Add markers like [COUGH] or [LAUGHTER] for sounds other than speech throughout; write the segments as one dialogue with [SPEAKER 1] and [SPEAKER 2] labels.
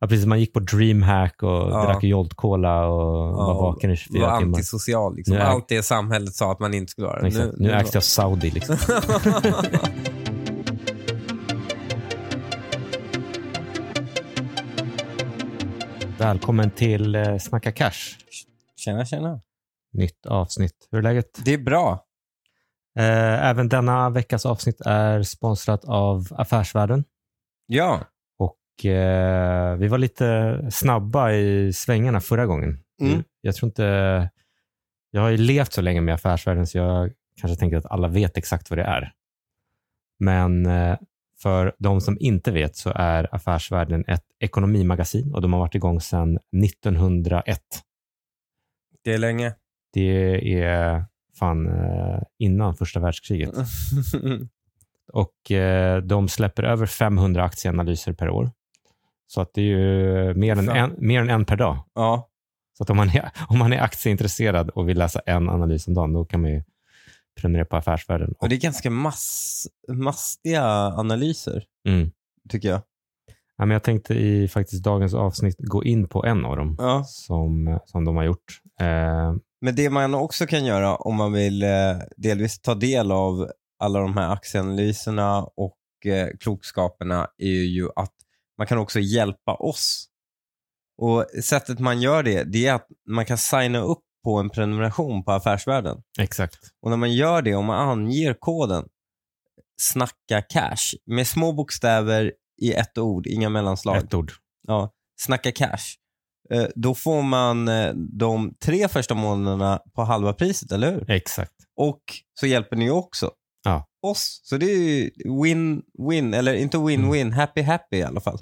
[SPEAKER 1] Ja, precis. Man gick på DreamHack och
[SPEAKER 2] Ja.
[SPEAKER 1] drack Jolt-Cola och var vaken i 24
[SPEAKER 2] var
[SPEAKER 1] timmar.
[SPEAKER 2] antisocial. Liksom.
[SPEAKER 1] Nu är-
[SPEAKER 2] Allt det samhället sa att man inte skulle vara.
[SPEAKER 1] Exakt. Nu, ägs av Saudi. Liksom. [LAUGHS] Välkommen till eh, Snacka Cash.
[SPEAKER 2] Tjena, tjena.
[SPEAKER 1] Nytt avsnitt. Hur är läget?
[SPEAKER 2] Det är bra.
[SPEAKER 1] Eh, även denna veckas avsnitt är sponsrat av Affärsvärlden.
[SPEAKER 2] Ja.
[SPEAKER 1] Eh, vi var lite snabba i svängarna förra gången.
[SPEAKER 2] Mm.
[SPEAKER 1] Jag tror inte... Jag har ju levt så länge med Affärsvärlden så jag kanske tänker att alla vet exakt vad det är. Men eh, för de som inte vet så är Affärsvärlden ett ekonomimagasin och de har varit igång sedan 1901.
[SPEAKER 2] Det är länge.
[SPEAKER 1] Det är fan eh, innan första världskriget. [LAUGHS] Och eh, de släpper över 500 aktieanalyser per år. Så att det är ju mer än, en, mer än en per dag.
[SPEAKER 2] ja.
[SPEAKER 1] Så att om man, är, [LAUGHS] om man är aktieintresserad och vill läsa en analys om dagen, då kan man ju prenumerera på Affärsvärlden.
[SPEAKER 2] Och det är ganska mass, mastiga analyser,
[SPEAKER 1] Mm.
[SPEAKER 2] tycker jag.
[SPEAKER 1] Ja, men jag tänkte i faktiskt dagens avsnitt gå in på en av dem
[SPEAKER 2] Ja.
[SPEAKER 1] som, som de har gjort. Eh,
[SPEAKER 2] Men det man också kan göra om man vill eh, delvis ta del av alla de här aktieanalyserna och eh, klokskaperna är ju att man kan också hjälpa oss. Och Sättet man gör det, det är att man kan signa upp på en prenumeration på Affärsvärlden.
[SPEAKER 1] exakt.
[SPEAKER 2] Och när man gör det, om man anger koden snacka cash med små bokstäver i ett ord, inga mellanslag.
[SPEAKER 1] Ett ord.
[SPEAKER 2] Ja, snacka cash. Eh, Då får man eh, de tre första månaderna på halva priset, eller hur?
[SPEAKER 1] Exakt.
[SPEAKER 2] Och så hjälper ni också
[SPEAKER 1] Ja.
[SPEAKER 2] oss. Så det är win-win, eller inte win-win, happy-happy i alla fall.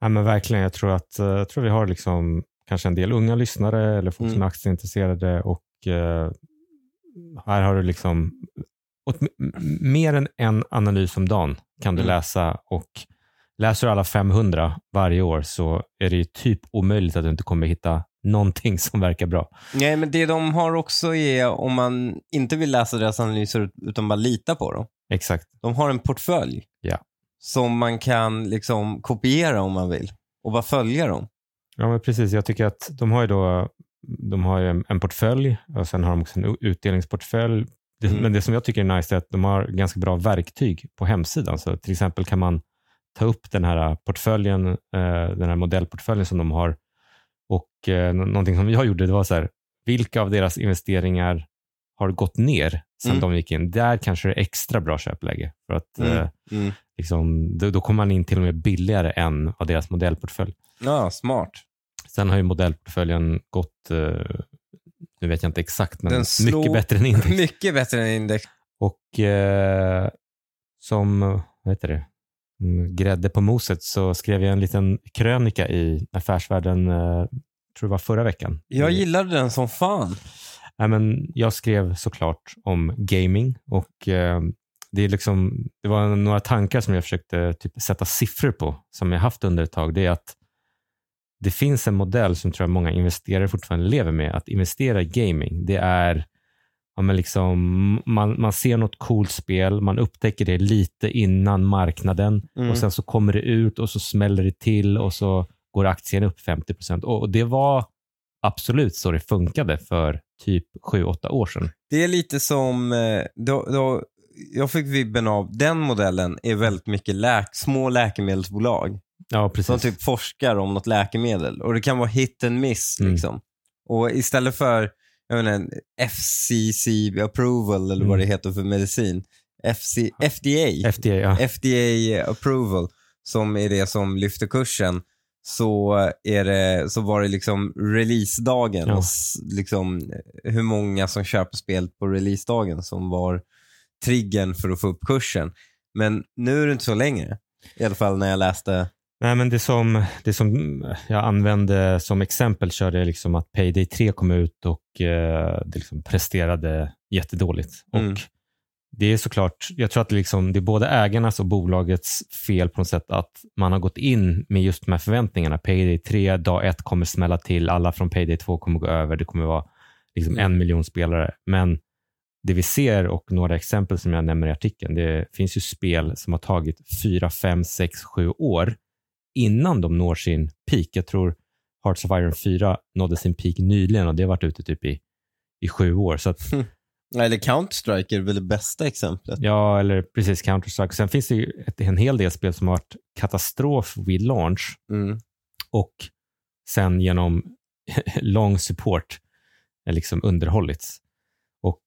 [SPEAKER 1] Ja, men verkligen. Jag tror att eh, jag tror vi har liksom kanske en del unga lyssnare eller folk som
[SPEAKER 2] Mm.
[SPEAKER 1] är aktieintresserade och eh, här har du liksom åt, mer än en analys om dagen kan du
[SPEAKER 2] Mm.
[SPEAKER 1] läsa och läser du alla 500 varje år så är det ju typ omöjligt att du inte kommer hitta någonting som verkar bra.
[SPEAKER 2] Nej, men det de har också är, om man inte vill läsa deras analyser utan bara lita på dem,
[SPEAKER 1] Exakt.
[SPEAKER 2] de har en portfölj
[SPEAKER 1] Ja.
[SPEAKER 2] som man kan liksom kopiera om man vill och bara följa dem.
[SPEAKER 1] Ja, men precis. Jag tycker att de har ju då de har ju en, en portfölj och sen har de också en utdelningsportfölj. Det,
[SPEAKER 2] Mm.
[SPEAKER 1] Men det som jag tycker är nice är att de har ganska bra verktyg på hemsidan. Så till exempel kan man ta upp den här portföljen, eh, den här modellportföljen som de har och eh, nå- någonting som jag gjorde, det var så här, vilka av deras investeringar har gått ner sedan
[SPEAKER 2] Mm.
[SPEAKER 1] de gick in? Där kanske det är extra bra köpläge. För att
[SPEAKER 2] Mm.
[SPEAKER 1] eh,
[SPEAKER 2] Mm.
[SPEAKER 1] liksom, då, då kommer man in till och med billigare än av deras modellportfölj.
[SPEAKER 2] Ja, smart.
[SPEAKER 1] Sen har ju modellportföljen gått, eh, nu vet jag inte exakt, men mycket bättre än index. [LAUGHS]
[SPEAKER 2] Mycket bättre än index.
[SPEAKER 1] Och eh, som, vad heter det, grädde på moset så skrev jag en liten krönika i Affärsvärlden, eh, tror det var förra veckan.
[SPEAKER 2] Jag gillade den som fan.
[SPEAKER 1] Nej, men jag skrev såklart om gaming och eh, det, är liksom, det var några tankar som jag försökte typ, sätta siffror på som jag haft under ett tag. Det är att det finns en modell som tror jag många investerare fortfarande lever med. Att investera i gaming, det är ja, men liksom, man, man ser något coolt spel, man upptäcker det lite innan marknaden
[SPEAKER 2] Mm.
[SPEAKER 1] och sen så kommer det ut och så smäller det till och så går aktien upp 50 procent. Och, och det var absolut så det funkade för typ 7-8 år sedan.
[SPEAKER 2] Det är lite som, eh, då, då, jag fick vibben av, den modellen är väldigt mycket läk, små läkemedelsbolag
[SPEAKER 1] Ja, precis.
[SPEAKER 2] som typ forskar om något läkemedel och det kan vara hit and miss.
[SPEAKER 1] Mm.
[SPEAKER 2] Liksom. Och istället för jag inte, FCC approval eller vad
[SPEAKER 1] Mm.
[SPEAKER 2] det heter för medicin, FC, FDA,
[SPEAKER 1] FDA, ja.
[SPEAKER 2] FDA approval som är det som lyfter kursen så, är det, så var det liksom releasedagen
[SPEAKER 1] Ja.
[SPEAKER 2] och liksom hur många som köper spel på releasedagen som var triggern för att få upp kursen. Men nu är det inte så längre. I alla fall när jag läste.
[SPEAKER 1] Nej, men det som, det som jag använde som exempel körde jag liksom att Payday 3 kom ut och eh, det liksom presterade jättedåligt.
[SPEAKER 2] Mm.
[SPEAKER 1] Och det är såklart, jag tror att det, liksom, det är både ägarnas och bolagets fel på något sätt att man har gått in med just de här förväntningarna. Payday 3, dag 1 kommer smälla till, alla från Payday 2 kommer gå över, det kommer vara liksom en miljon spelare. Men det vi ser och några exempel som jag nämner i artikeln, det finns ju spel som har tagit 4, 5, 6, 7 år innan de når sin peak. Jag tror Hearts of Iron 4 nådde sin peak nyligen och det har varit ute typ i, i sju år. Så att,
[SPEAKER 2] Eller Counter-Strike är väl det bästa exemplet.
[SPEAKER 1] ja, eller precis Counter-Strike. Sen finns det ju ett, en hel del spel som har varit katastrof vid launch
[SPEAKER 2] Mm.
[SPEAKER 1] och sen genom [LAUGHS] lång support liksom underhållits. Och,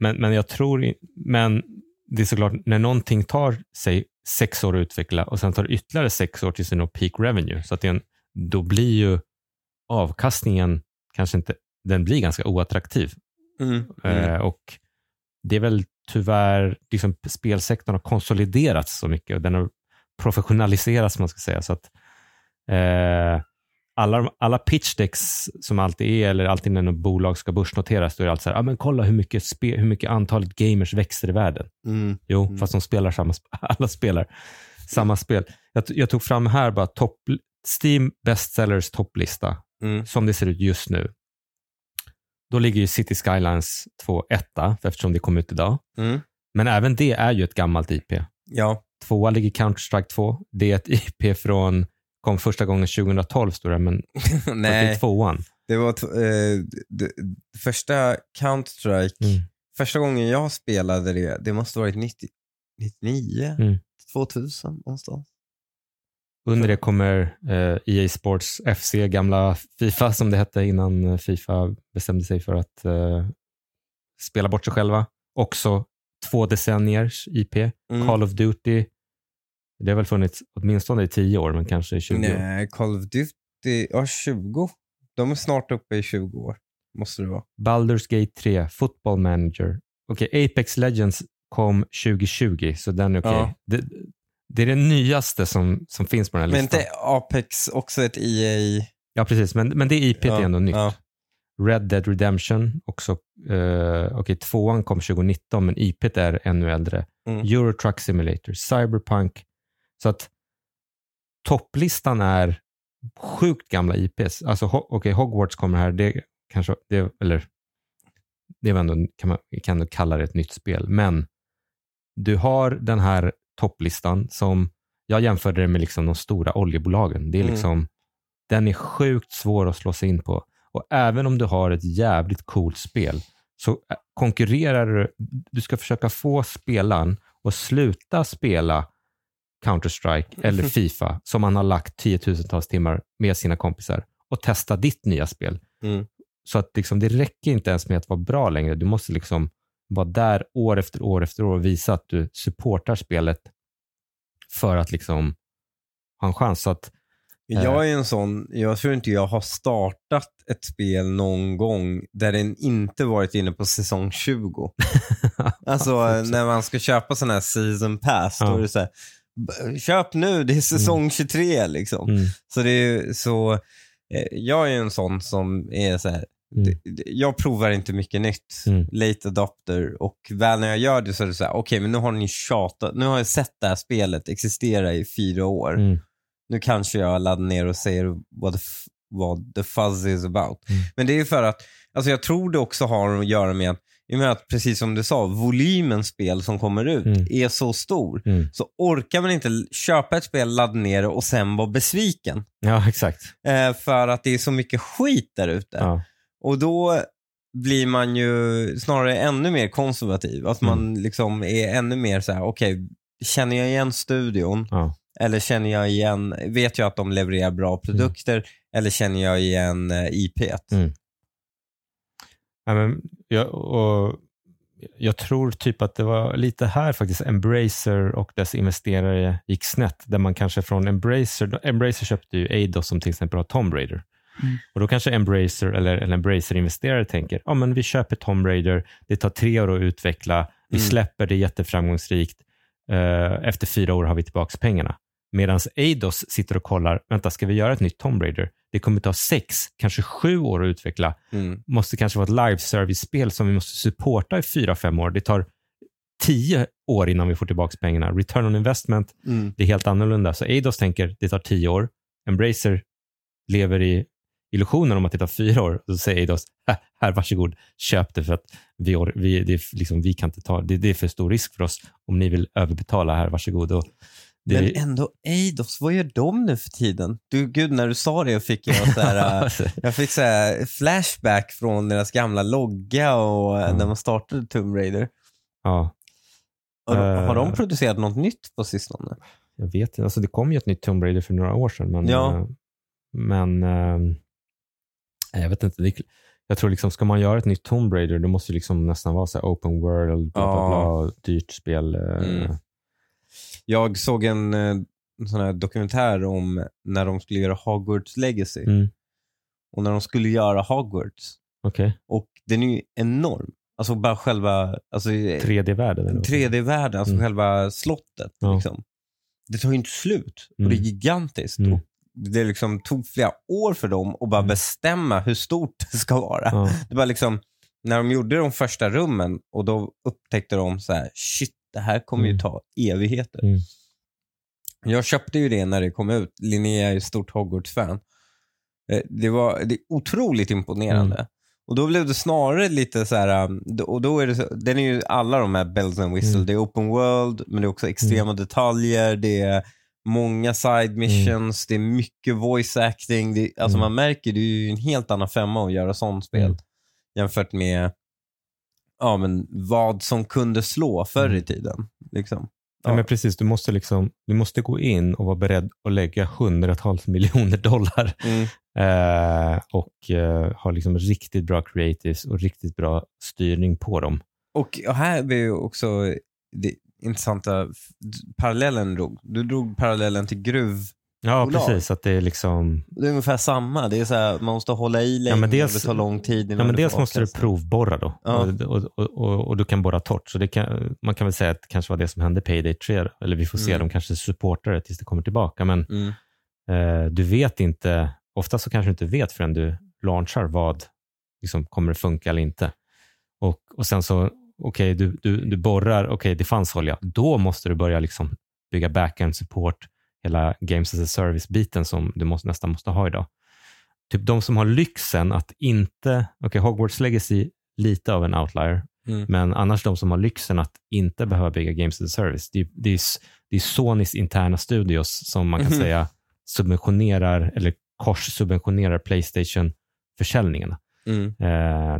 [SPEAKER 1] men, men jag tror, men det är såklart när någonting tar sig sex år att utveckla och sen tar det ytterligare sex år till sin nå peak revenue, så att det en, då blir ju avkastningen kanske inte, den blir ganska oattraktiv.
[SPEAKER 2] Mm.
[SPEAKER 1] Eh, och det är väl tyvärr, liksom, spelsektorn har konsoliderats så mycket och den har professionaliserats, man ska säga. Så att eh, alla, alla pitch decks som alltid är, eller alltid när något bolag ska börsnoteras, då är det alltid så här, ah, men kolla hur mycket, spe, hur mycket antalet gamers växer i världen.
[SPEAKER 2] Mm.
[SPEAKER 1] Jo,
[SPEAKER 2] Mm.
[SPEAKER 1] fast de spelar samma, [LAUGHS] alla spelar samma spel. Jag, jag tog fram här bara topp, Steam Bestsellers topplista,
[SPEAKER 2] Mm.
[SPEAKER 1] som det ser ut just nu. Då ligger ju City Skylines 2 etta, eftersom det kom ut idag.
[SPEAKER 2] Mm.
[SPEAKER 1] Men även det är ju ett gammalt IP.
[SPEAKER 2] Ja.
[SPEAKER 1] Tvåa ligger Counter-Strike 2. Det är ett IP från, kom första gången 2012 står det, men [LAUGHS]
[SPEAKER 2] Nej,
[SPEAKER 1] tvåan.
[SPEAKER 2] det var eh, det, första Counter-Strike,
[SPEAKER 1] Mm.
[SPEAKER 2] första gången jag spelade det, det måste varit 90, 99,
[SPEAKER 1] Mm.
[SPEAKER 2] 2000 någonstans.
[SPEAKER 1] Under det kommer eh, EA Sports FC, gamla Fifa som det hette innan Fifa bestämde sig för att eh, spela bort sig själva. Också två decenniers IP.
[SPEAKER 2] Mm.
[SPEAKER 1] Call of Duty, det har väl funnits åtminstone i 10 år, men kanske i 20 år.
[SPEAKER 2] Nej, Call of Duty, ja 20. De är snart uppe i 20 år. Måste det vara.
[SPEAKER 1] Baldur's Gate 3, Football Manager. Okej, Apex Legends kom 2020, så den är okej.
[SPEAKER 2] Ja.
[SPEAKER 1] Det, det är det nyaste som, som finns på den här
[SPEAKER 2] Men
[SPEAKER 1] listan.
[SPEAKER 2] inte Apex också ett E EA?
[SPEAKER 1] Ja, precis, men, men det IP är
[SPEAKER 2] Ja,
[SPEAKER 1] ändå nytt.
[SPEAKER 2] ja.
[SPEAKER 1] Red Dead Redemption, också, uh, okej, tvåan kom 2019, men IP är ännu äldre.
[SPEAKER 2] Mm.
[SPEAKER 1] Euro Truck Simulator, Cyberpunk. Så att topplistan är sjukt gamla IPs. Alltså, okej, Hogwarts kommer här, det kanske, det, eller det är ändå, kan man kan ändå kalla det ett nytt spel, men du har den här topplistan som, jag jämförde det med liksom de stora oljebolagen. Det är
[SPEAKER 2] Mm.
[SPEAKER 1] liksom, den är sjukt svår att slå sig in på. Och även om du har ett jävligt coolt spel så äh, konkurrerar du, du ska försöka få spelaren att sluta spela Counter-Strike eller Fifa som man har lagt tiotusentals timmar med sina kompisar och testa ditt nya spel.
[SPEAKER 2] Mm.
[SPEAKER 1] Så att liksom, det räcker inte ens med att vara bra längre. Du måste liksom vara där år efter år efter år och visa att du supportar spelet för att liksom ha en chans. Så att,
[SPEAKER 2] Jag är en sån, jag tror inte jag har startat ett spel någon gång där den inte varit inne på säsong 20. [LAUGHS] Alltså när man ska köpa sån här season pass, då
[SPEAKER 1] Ja.
[SPEAKER 2] är det så här, "B- köp nu, det är säsong 23 liksom.
[SPEAKER 1] mm,
[SPEAKER 2] Så det är så, eh, jag är en sån som är så här,
[SPEAKER 1] Mm.
[SPEAKER 2] jag provar inte mycket nytt,
[SPEAKER 1] Mm.
[SPEAKER 2] late adopter och väl när jag gör det så är det så här, okej men nu har ni tjatat, nu har jag sett det här spelet existera i fyra år.
[SPEAKER 1] mm,
[SPEAKER 2] Nu kanske jag laddar ner och säger what the, what the fuzz is about.
[SPEAKER 1] Mm.
[SPEAKER 2] Men det är ju för att, alltså jag tror det också har att göra med att, i och med att precis som du sa, volymen spel som kommer ut
[SPEAKER 1] Mm.
[SPEAKER 2] är så stor.
[SPEAKER 1] mm.
[SPEAKER 2] Så orkar man inte köpa ett spel, ladda ner det och sen vara besviken.
[SPEAKER 1] Ja, exakt.
[SPEAKER 2] Eh, för att det är så mycket skit där ute.
[SPEAKER 1] Ja.
[SPEAKER 2] Och då blir man ju snarare ännu mer konservativ. Att man liksom är ännu mer så här: okej, känner jag igen studion?
[SPEAKER 1] Ja.
[SPEAKER 2] Eller känner jag igen, vet jag att de levererar bra produkter? Eller känner jag igen eh, IP?
[SPEAKER 1] Ja, men jag, och jag tror typ att det var lite här faktiskt Embracer och dess investerare gick snett. Där man kanske från Embracer, Embracer köpte ju Eidos som till exempel har Tomb Raider.
[SPEAKER 3] Mm.
[SPEAKER 1] Och då kanske Embracer eller, eller Embracer-investerare tänker, ja men vi köper Tomb Raider, det tar tre år att utveckla, vi
[SPEAKER 2] Mm.
[SPEAKER 1] släpper det jätteframgångsrikt, eh, efter fyra år har vi tillbaka pengarna. Medan Eidos sitter och kollar, vänta ska vi göra ett nytt Tomb Raider? Det kommer ta sex, kanske sju år att utveckla
[SPEAKER 2] Mm.
[SPEAKER 1] måste kanske vara ett live service-spel som vi måste supporta i fyra, fem år. Det tar tio år innan vi får tillbaka pengarna. Return on investment,
[SPEAKER 2] Mm.
[SPEAKER 1] det är helt annorlunda. Så Eidos tänker det tar tio år. Embracer lever i illusionen om att det tar fyra år. Och så säger Eidos, här, här varsågod, köp det för att vi, or- vi, det liksom, vi kan inte ta, det, det är för stor risk för oss. Om ni vill överbetala här, varsågod. Och Det,
[SPEAKER 2] Men ändå Eidos, vad gör de nu för tiden? Du, gud, när du sa det fick jag så här, äh, [LAUGHS] jag fick så här flashback från deras gamla logga och äh,
[SPEAKER 1] Ja.
[SPEAKER 2] när man startade Tomb Raider.
[SPEAKER 1] ja,
[SPEAKER 2] Har, har de
[SPEAKER 1] Eh.
[SPEAKER 2] producerat något nytt på sistone?
[SPEAKER 1] jag vet inte. Alltså, det kom ju ett nytt Tomb Raider för några år sedan. Men,
[SPEAKER 2] Ja.
[SPEAKER 1] eh, men eh, jag vet inte. Det, jag tror liksom, ska man göra ett nytt Tomb Raider, då måste det liksom nästan vara så här open world, bla, bla,
[SPEAKER 2] Ja.
[SPEAKER 1] bla, dyrt spel. eh,
[SPEAKER 2] Mm. Jag såg en, eh, en sån här dokumentär om när de skulle göra Hogwarts Legacy.
[SPEAKER 1] Mm.
[SPEAKER 2] Och när de skulle göra Hogwarts.
[SPEAKER 1] Okej,
[SPEAKER 2] Och den är ju enorm. Alltså bara själva alltså,
[SPEAKER 1] 3D-världen. eller vad?
[SPEAKER 2] 3D-världen, alltså
[SPEAKER 1] Mm.
[SPEAKER 2] själva slottet.
[SPEAKER 1] Ja.
[SPEAKER 2] Liksom. Det tar ju inte slut och
[SPEAKER 1] Mm.
[SPEAKER 2] det är gigantiskt.
[SPEAKER 1] Mm.
[SPEAKER 2] Och det liksom tog flera år för dem att bara
[SPEAKER 1] Mm.
[SPEAKER 2] bestämma hur stort [LAUGHS] det ska vara.
[SPEAKER 1] Ja.
[SPEAKER 2] Det var liksom, när de gjorde de första rummen och då upptäckte de så här, shit, det här kommer ju
[SPEAKER 1] Mm.
[SPEAKER 2] ta evigheter.
[SPEAKER 1] Mm.
[SPEAKER 2] Jag köpte ju det när det kom ut. Linnea är ju stort Hogwarts-fan. Eh, Det var det är otroligt imponerande.
[SPEAKER 1] Mm.
[SPEAKER 2] Och då blev det snarare lite så här, um, och då är det så, den är ju alla de här bells and whistle.
[SPEAKER 1] Mm.
[SPEAKER 2] Det är open world, men det är också extrema detaljer, det är många side missions, det är mycket voice acting. Det, alltså
[SPEAKER 1] Mm.
[SPEAKER 2] man märker, det är ju en helt annan femma att göra sånt spel
[SPEAKER 1] Mm.
[SPEAKER 2] jämfört med ja, men vad som kunde slå förr i
[SPEAKER 1] Mm.
[SPEAKER 2] tiden. Liksom.
[SPEAKER 1] Ja. men precis, du måste, liksom, du måste gå in och vara beredd att lägga hundratals [LAUGHS] miljoner dollar
[SPEAKER 2] Mm.
[SPEAKER 1] eh, och eh, ha liksom riktigt bra creatives och riktigt bra styrning på dem.
[SPEAKER 2] Och här blir ju också det intressanta parallellen drog. Du drog parallellen till gruv.
[SPEAKER 1] Ja,
[SPEAKER 2] Bolag.
[SPEAKER 1] precis. Att det är liksom,
[SPEAKER 2] Det är ungefär samma. Det är så här, man måste hålla i länge
[SPEAKER 1] men dels-
[SPEAKER 2] och det tar lång tid
[SPEAKER 1] ja, men dels måste du provborra då.
[SPEAKER 2] Ja.
[SPEAKER 1] Och, och, och, och, och du kan borra torrt. Så det kan, man kan väl säga att det kanske var det som hände Payday 3. Eller vi får se,
[SPEAKER 2] Mm.
[SPEAKER 1] de kanske supportar det tills det kommer tillbaka. Men
[SPEAKER 2] Mm.
[SPEAKER 1] eh, du vet inte, ofta så kanske du inte vet förrän du launchar vad liksom, kommer det funka eller inte. Och, och sen så, okej, du, du, du borrar, okej, det fanns olja. Då måste du börja liksom bygga backend support, hela Games as a Service-biten som du måste, nästan måste ha idag. Typ de som har lyxen att inte, okej, Hogwarts Legacy, lite av en outlier,
[SPEAKER 2] Mm.
[SPEAKER 1] men annars de som har lyxen att inte behöva bygga Games as a Service, det är, det är, det är Sonys interna studios som man kan
[SPEAKER 2] Mhm.
[SPEAKER 1] säga subventionerar, eller korssubventionerar Playstation-försäljningarna.
[SPEAKER 2] Mm.
[SPEAKER 1] Eh,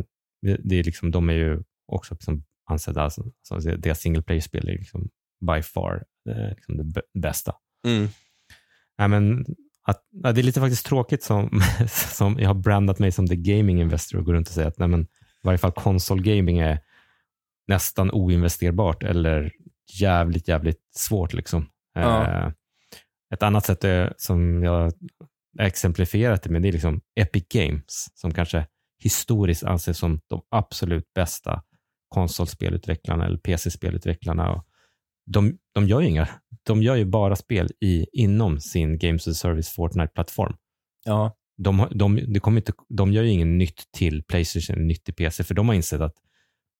[SPEAKER 1] det, är liksom, de är ju också liksom ansedda, som, som deras single player-spel är liksom by far eh, liksom det bä- bästa.
[SPEAKER 2] Mm.
[SPEAKER 1] Nej, men att, det är lite faktiskt tråkigt som, [LAUGHS] som jag har brandat mig som the gaming investor och går runt och säger att nej, men, i varje fall konsolgaming är nästan oinvesterbart eller jävligt, jävligt svårt. Liksom.
[SPEAKER 2] Ja.
[SPEAKER 1] Eh, ett annat sätt är, som jag exemplifierat det med, det är liksom Epic Games, som kanske historiskt anses som de absolut bästa konsolspelutvecklarna eller PC-spelutvecklarna. Och de, de gör ju inga, de gör ju bara spel i, inom sin Games as a Service Fortnite-plattform.
[SPEAKER 2] Ja.
[SPEAKER 1] De, har- de, det kommer inte, de gör ju inget nytt till Playstation eller nytt till PC, för de har insett att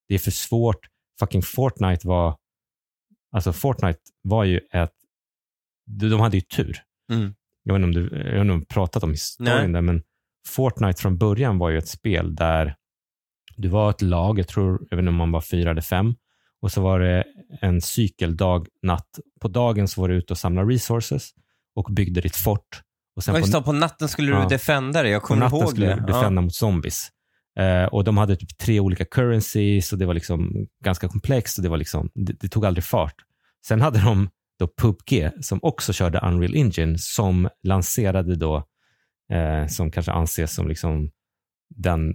[SPEAKER 1] det är för svårt. Fucking Fortnite var, alltså Fortnite var ju ett, de de hade ju tur.
[SPEAKER 2] Mm.
[SPEAKER 1] Jag vet inte om du jag om du pratat om historien
[SPEAKER 2] Nej.
[SPEAKER 1] där, men Fortnite från början var ju ett spel där du var ett lag, jag tror, jag vet inte om man var fyra eller fem, och så var det en cykel dag, natt. På dagen så var du ute och samlade resources och byggde ditt fort. Och sen
[SPEAKER 2] Ja, just
[SPEAKER 1] på,
[SPEAKER 2] på natten skulle
[SPEAKER 1] Ja.
[SPEAKER 2] du defenda det. Jag
[SPEAKER 1] på
[SPEAKER 2] kommer
[SPEAKER 1] natten
[SPEAKER 2] ihåg
[SPEAKER 1] skulle
[SPEAKER 2] det.
[SPEAKER 1] du defenda mot zombies. Eh, och de hade typ tre olika currencies och det var liksom ganska komplext och det, var liksom, det, det tog aldrig fart. Sen hade de då PubG som också körde Unreal Engine som lanserade då, eh, som kanske anses som liksom den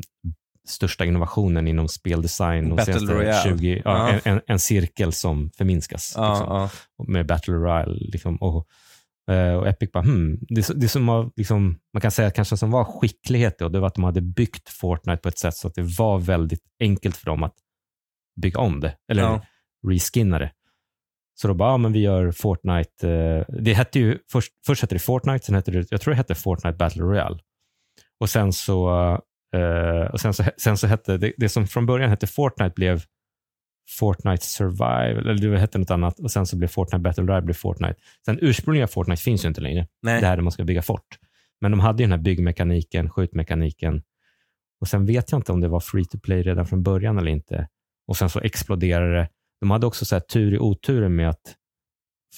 [SPEAKER 1] största innovationen inom speldesign de
[SPEAKER 2] Battle
[SPEAKER 1] senaste
[SPEAKER 2] Royale.
[SPEAKER 1] 20, ja,
[SPEAKER 2] Ja.
[SPEAKER 1] En, en, cirkel som förminskas.
[SPEAKER 2] Ja,
[SPEAKER 1] liksom med Battle Royale. Liksom, och, eh, och Epic bara, hmm, det, det som var, liksom, man kan säga kanske som var skicklighet då, det var att de hade byggt Fortnite på ett sätt så att det var väldigt enkelt för dem att bygga om det, eller
[SPEAKER 2] Ja.
[SPEAKER 1] reskinna det. Så då bara, ja, men vi gör Fortnite, eh, det hette ju, först, först hette det Fortnite, sen hette det, jag tror det hette Fortnite Battle Royale. Och sen så, eh, och sen så, sen så hette, det, det som från början hette Fortnite blev Fortnite Survival, eller det hette något annat, och sen så blev Fortnite Battle Royale blev Fortnite. Sen ursprungliga Fortnite finns ju inte längre,
[SPEAKER 2] Nej.
[SPEAKER 1] det här där man ska bygga fort. Men de hade ju den här byggmekaniken, skjutmekaniken, och sen vet jag inte om det var free to play redan från början eller inte. Och sen så exploderade det. De hade också så här tur i oturen med att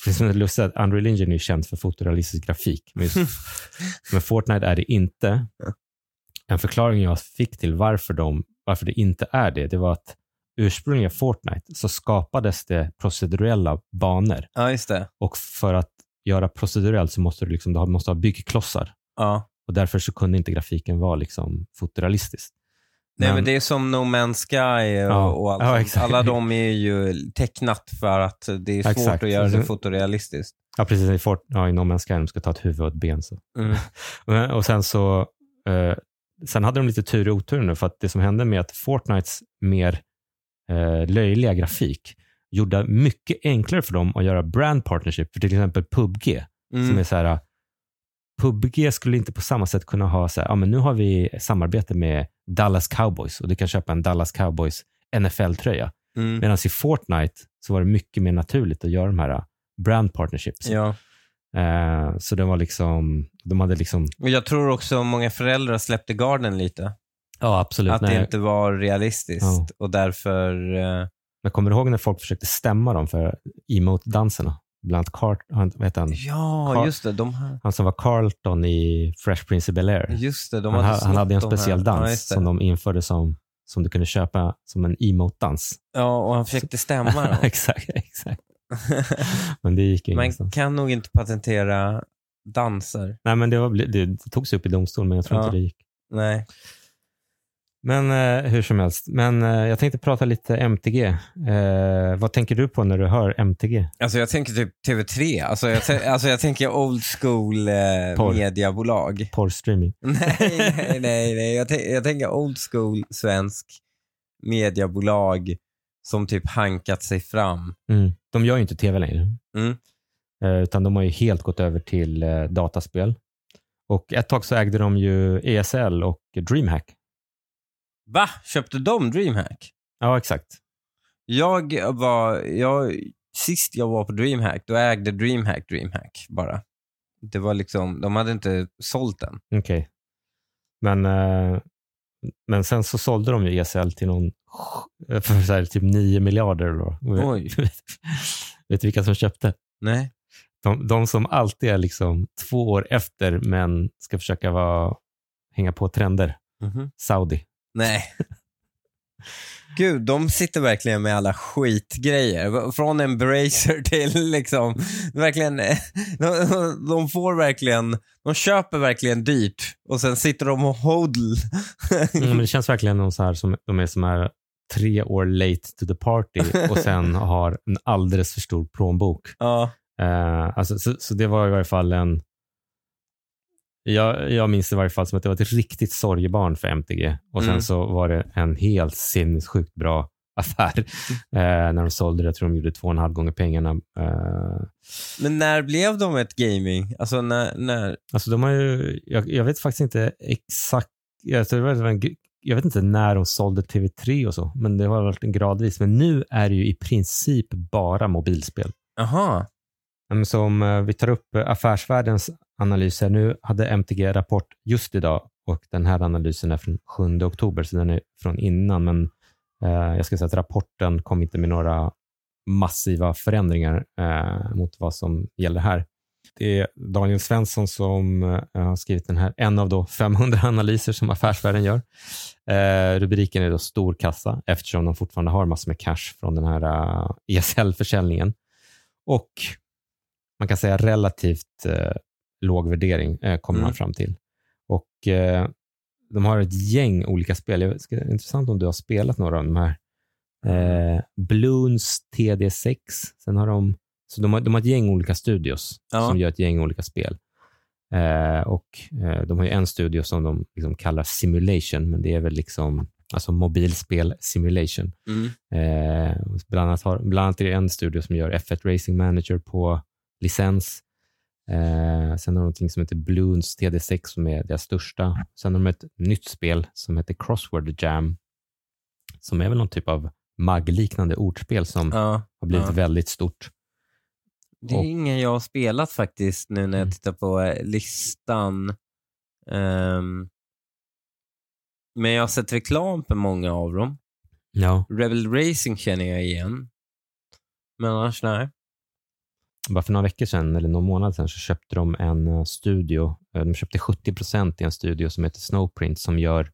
[SPEAKER 1] [LAUGHS] som är lustigt att Unreal Engine är känt för fotorealistisk grafik. Men, just, [LAUGHS] men Fortnite är det inte. En förklaring jag fick till varför, de, varför det inte är det, det var att ursprungligen Fortnite så skapades det procedurella banor.
[SPEAKER 2] Ja, just det.
[SPEAKER 1] Och för att göra procedurellt så måste du, liksom, du måste ha byggklossar.
[SPEAKER 2] Ja.
[SPEAKER 1] Och därför så kunde inte grafiken vara liksom fotorealistisk.
[SPEAKER 2] Nej,
[SPEAKER 1] Men-
[SPEAKER 2] men det är som No Man's Sky och,
[SPEAKER 1] Ja.
[SPEAKER 2] och allt
[SPEAKER 1] Ja, exakt.
[SPEAKER 2] Alla de är ju tecknat för att det är svårt
[SPEAKER 1] Exakt.
[SPEAKER 2] att göra det
[SPEAKER 1] Så-
[SPEAKER 2] fotorealistiskt.
[SPEAKER 1] Ja, precis. I, Fort, ja, i No Man's Sky de ska ta ett huvud och ett ben. Så.
[SPEAKER 2] Mm. [LAUGHS]
[SPEAKER 1] Och sen så eh, sen hade de lite tur i otur nu för att det som hände med att Fortnites mer eh, löjliga grafik gjorde mycket enklare för dem att göra brand partnership för till exempel PubG. Som
[SPEAKER 2] Mm.
[SPEAKER 1] är så här, PubG skulle inte på samma sätt kunna ha så här, ja men nu har vi samarbete med Dallas Cowboys och du kan köpa en Dallas Cowboys NFL-tröja.
[SPEAKER 2] Mm.
[SPEAKER 1] Medan i Fortnite så var det mycket mer naturligt att göra de här brand partnerships.
[SPEAKER 2] Ja.
[SPEAKER 1] Eh, så det var liksom, de hade liksom,
[SPEAKER 2] jag tror också många föräldrar släppte garden lite.
[SPEAKER 1] ja absolut.
[SPEAKER 2] Att
[SPEAKER 1] Nej,
[SPEAKER 2] det inte var realistiskt
[SPEAKER 1] Ja.
[SPEAKER 2] och därför... eh,
[SPEAKER 1] Jag kommer ihåg när folk försökte stämma dem för emote-danserna? Bland annat Cart, vad heter han?
[SPEAKER 2] Ja,
[SPEAKER 1] Carl-
[SPEAKER 2] just det. De,
[SPEAKER 1] han som var Carlton i Fresh Prince of Bel-Air.
[SPEAKER 2] just det, de
[SPEAKER 1] Han,
[SPEAKER 2] hade
[SPEAKER 1] ha- han hade en speciell
[SPEAKER 2] Ja,
[SPEAKER 1] dans
[SPEAKER 2] det.
[SPEAKER 1] som de införde som, som du kunde köpa som en emote-dans.
[SPEAKER 2] Ja, och han försökte stämma [LAUGHS] dem.
[SPEAKER 1] exakt, exakt. [LAUGHS] Men det gick ju
[SPEAKER 2] Man
[SPEAKER 1] ingenstans.
[SPEAKER 2] kan nog inte patentera danser.
[SPEAKER 1] Nej, men det, var, det, det togs upp i domstol, men jag tror
[SPEAKER 2] Ja.
[SPEAKER 1] inte det gick.
[SPEAKER 2] Nej.
[SPEAKER 1] Men eh, hur som helst. Men eh, jag tänkte prata lite MTG. Eh, vad tänker du på när du hör MTG?
[SPEAKER 2] Alltså jag tänker typ TV3. Alltså jag, alltså jag tänker old school eh,
[SPEAKER 1] Porr.
[SPEAKER 2] mediabolag.
[SPEAKER 1] Porrstreaming? [LAUGHS]
[SPEAKER 2] nej, nej, nej. nej. Jag, jag tänker old school svensk mediabolag som typ hankat sig fram.
[SPEAKER 1] Mm. De gör ju inte tv längre.
[SPEAKER 2] Mm.
[SPEAKER 1] Eh, utan de har ju helt gått över till eh, dataspel. Och ett tag så ägde de ju ESL och DreamHack.
[SPEAKER 2] Va? Köpte de DreamHack?
[SPEAKER 1] Ja, exakt.
[SPEAKER 2] Jag var, jag, sist jag var på DreamHack, då ägde DreamHack DreamHack bara. Det var liksom, de hade inte sålt den.
[SPEAKER 1] Okej. Men, eh, men sen så sålde de ju ESL till någon för så här, typ 9 miljarder. Då.
[SPEAKER 2] Oj. [LAUGHS]
[SPEAKER 1] Vet du vilka som köpte?
[SPEAKER 2] Nej.
[SPEAKER 1] De, de som alltid är liksom två år efter men ska försöka vara, hänga på trender.
[SPEAKER 2] Mhm.
[SPEAKER 1] Saudi.
[SPEAKER 2] Nej. [LAUGHS] Gud, de sitter verkligen med alla skitgrejer. Från Embracer [LAUGHS] till liksom, verkligen, [LAUGHS] de, de får verkligen, de köper verkligen dyrt och sen sitter de och hodl.
[SPEAKER 1] Mm, men det [LAUGHS] känns verkligen så här som, de är som är tre år late to the party och sen har en alldeles för stor plånbok.
[SPEAKER 2] ja.
[SPEAKER 1] Eh, alltså, så, så det var i varje fall en... Jag, jag minns det i varje fall som att det var ett riktigt sorgebarn för MTG. Och sen
[SPEAKER 2] Mm.
[SPEAKER 1] så var det en helt sinnessjukt bra [LAUGHS] affär eh, när de sålde det. Jag tror de gjorde två och en halv gånger pengarna. Eh,
[SPEAKER 2] Men när blev de ett gaming? Alltså när, när
[SPEAKER 1] alltså de har ju, jag, jag vet faktiskt inte exakt, jag, tror det var en, jag vet inte när de sålde TV3 och så, men det har varit en gradvis. Men nu är det ju i princip bara mobilspel.
[SPEAKER 2] Aha.
[SPEAKER 1] Ehm, så om eh, vi tar upp eh, Affärsvärldens analyser. Nu hade MTG rapport just idag och den här analysen är från 7 oktober, så den är från innan. Men eh, jag ska säga att rapporten kom inte med några massiva förändringar mot vad som gäller här. Det är Daniel Svensson som har skrivit den här, en av då 500 [LAUGHS] analyser som Affärsvärlden gör. Eh, rubriken är då stor kassa eftersom de fortfarande har massor med cash från den här eh, ESL-försäljningen. Och man kan säga relativt eh, låg värdering eh, kommer
[SPEAKER 2] Mm.
[SPEAKER 1] man fram till. Och eh, de har ett gäng olika spel. Jag, ska, intressant om du har spelat några av de här. Eh, Bloons TD6. Sen har de, så de har, de har ett gäng olika studios
[SPEAKER 2] Ja.
[SPEAKER 1] som gör ett gäng olika spel. Eh, och eh, de har ju en studio som de liksom kallar Simulation, men det är väl liksom alltså mobilspel simulation.
[SPEAKER 2] Mm.
[SPEAKER 1] Eh, bland, annat har, bland annat är det en studio som gör F1 Racing Manager på licens. Eh, sen har de någonting som heter Bloons TD6 som är deras största. Sen har de ett nytt spel som heter Crossword Jam som är väl någon typ av mag-liknande ordspel som
[SPEAKER 2] Ja.
[SPEAKER 1] har blivit
[SPEAKER 2] ja.
[SPEAKER 1] väldigt stort.
[SPEAKER 2] Det är
[SPEAKER 1] Och-
[SPEAKER 2] ingen jag har spelat faktiskt nu när jag
[SPEAKER 1] Mm.
[SPEAKER 2] tittar på eh, listan. Ehm, men jag har sett reklam på många av dem.
[SPEAKER 1] Ja.
[SPEAKER 2] Rebel Racing känner jag igen. Men annars nej.
[SPEAKER 1] Bara för några veckor sedan, eller någon månad sedan, så köpte de en eh, studio. Eh, de köpte 70 procent i en studio som heter Snowprint som gör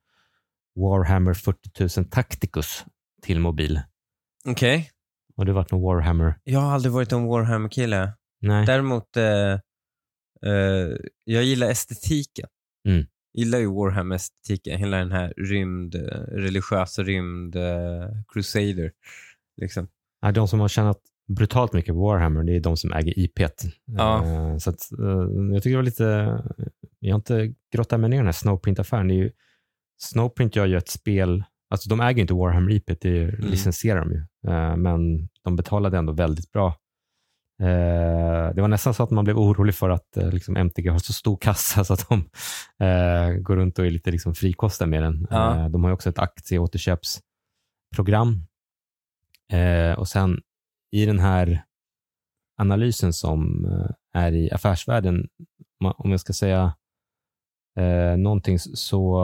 [SPEAKER 1] Warhammer 40 000 Tacticus till mobil.
[SPEAKER 2] Okej.
[SPEAKER 1] Har du varit med Warhammer?
[SPEAKER 2] Jag har aldrig varit en Warhammer-kille.
[SPEAKER 1] Nej.
[SPEAKER 2] Däremot, eh, eh, jag gillar estetiken.
[SPEAKER 1] Mm.
[SPEAKER 2] gillar ju Warhammer-estetiken. Hela den här rymd, eh, religiösa rymd, eh, Crusader. Liksom.
[SPEAKER 1] De som har tjänat brutalt mycket på Warhammer, det är de som äger IP.
[SPEAKER 2] Ja.
[SPEAKER 1] Eh, Så att, eh, jag tycker det var lite, jag har inte grottat mig ner i den här Snowprint-affären. Det är ju, Snowprint gör ju ett spel, alltså de äger ju inte Warhammer IP, det är-
[SPEAKER 2] Mm.
[SPEAKER 1] licensierar de ju. Eh, Men de betalade ändå väldigt bra. Det var nästan så att man blev orolig för att liksom, MTG har så stor kassa [LAUGHS] så att de går runt och är lite liksom, frikostiga med den.
[SPEAKER 2] Ja.
[SPEAKER 1] De har ju också ett aktieåterköpsprogram. Och sen i den här analysen som eh, är i affärsvärlden, om jag ska säga eh, någonting så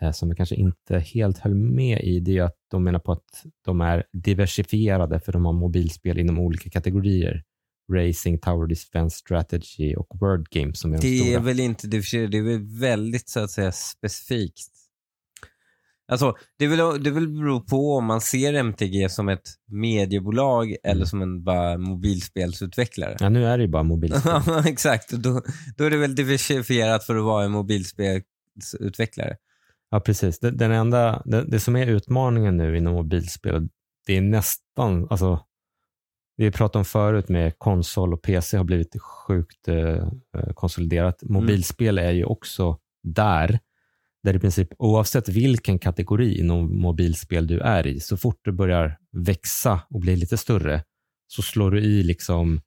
[SPEAKER 1] eh, som jag kanske inte helt höll med i, det är att de menar på att de är diversifierade för de har mobilspel inom olika kategorier. Racing, Tower Defense Strategy och Word Games som är de
[SPEAKER 2] Det är
[SPEAKER 1] stora.
[SPEAKER 2] väl inte differentierat, det är väl väldigt så att säga specifikt. Alltså, det vill, det vill bero på om man ser MTG som ett mediebolag eller
[SPEAKER 1] Mm.
[SPEAKER 2] som en bara mobilspelsutvecklare.
[SPEAKER 1] Ja, nu är det ju bara mobilspel. [LAUGHS]
[SPEAKER 2] Ja, exakt. Då, då är det väl diversifierat för att vara en mobilspelsutvecklare.
[SPEAKER 1] Ja, precis. Det, den enda, det, det som är utmaningen nu inom mobilspel, det är nästan, alltså, vi pratade om förut med konsol och PC har blivit sjukt eh, konsoliderat. Mobilspel är ju också där, där i princip oavsett vilken kategori inom mobilspel du är i, så fort du börjar växa och bli lite större, så slår du i liksom,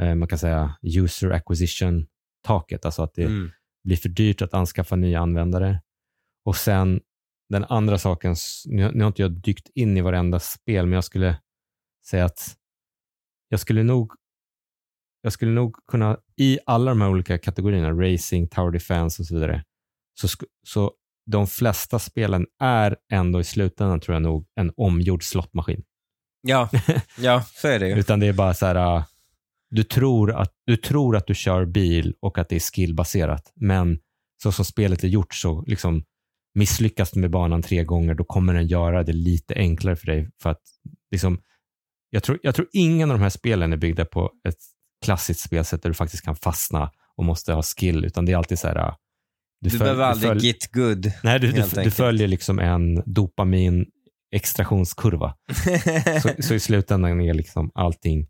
[SPEAKER 1] eh, man kan säga user acquisition taket, alltså att det,
[SPEAKER 2] Mm.
[SPEAKER 1] blir för dyrt att anskaffa nya användare. Och sen den andra saken, nu har inte jag dykt in i varenda spel, men jag skulle säga att jag skulle nog jag skulle nog kunna, i alla de här olika kategorierna, racing, tower defense och så vidare, så, så de flesta spelen är ändå i slutändan, tror jag nog, en omgjord slottmaskin.
[SPEAKER 2] Ja, [LAUGHS] ja, så är det ju.
[SPEAKER 1] Utan det är bara så här, uh, du tror, att, du tror att du kör bil och att det är skillbaserat, men så som spelet är gjort så liksom misslyckas du med banan tre gånger, då kommer den göra det lite enklare för dig. För att liksom, jag, tror, jag tror ingen av de här spelen är byggda på ett klassiskt spelsätt där du faktiskt kan fastna och måste ha skill, utan det är alltid så här,
[SPEAKER 2] Du,
[SPEAKER 1] föl-
[SPEAKER 2] behöver aldrig
[SPEAKER 1] följ-
[SPEAKER 2] get good.
[SPEAKER 1] Nej, du, du, du följer liksom en dopamin extraktionskurva. [LAUGHS] Så, så i slutändan är liksom allting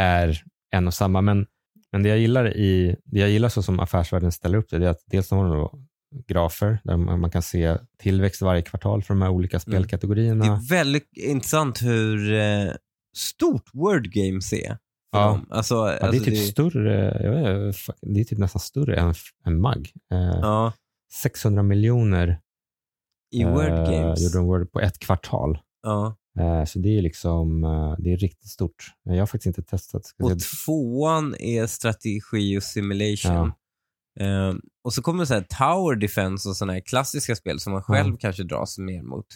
[SPEAKER 1] är en och samma. Men, men det jag gillar i det jag gillar så som affärsvärlden ställer upp det, det är att dels har de då grafer där man kan se tillväxt varje kvartal för de här olika
[SPEAKER 2] Mm. Det
[SPEAKER 1] spelkategorierna.
[SPEAKER 2] är väldigt intressant hur eh, stort Word Games är.
[SPEAKER 1] Ja.
[SPEAKER 2] Alltså,
[SPEAKER 1] Ja, det är
[SPEAKER 2] alltså
[SPEAKER 1] typ större, jag vet, inte, fuck, det är typ nästan större än, än MAG. Eh,
[SPEAKER 2] ja,
[SPEAKER 1] 600 miljoner
[SPEAKER 2] i Word
[SPEAKER 1] eh,
[SPEAKER 2] Games.
[SPEAKER 1] gjorde de Word på ett kvartal.
[SPEAKER 2] Ja.
[SPEAKER 1] Eh, så det är liksom, eh, det är riktigt stort. Jag har faktiskt inte testat.
[SPEAKER 2] Och
[SPEAKER 1] se.
[SPEAKER 2] tvåan är strategi och simulation. Ehm, och så kommer så här Tower Defense och sådana här klassiska spel som man själv
[SPEAKER 1] Ja.
[SPEAKER 2] kanske dras mer mot.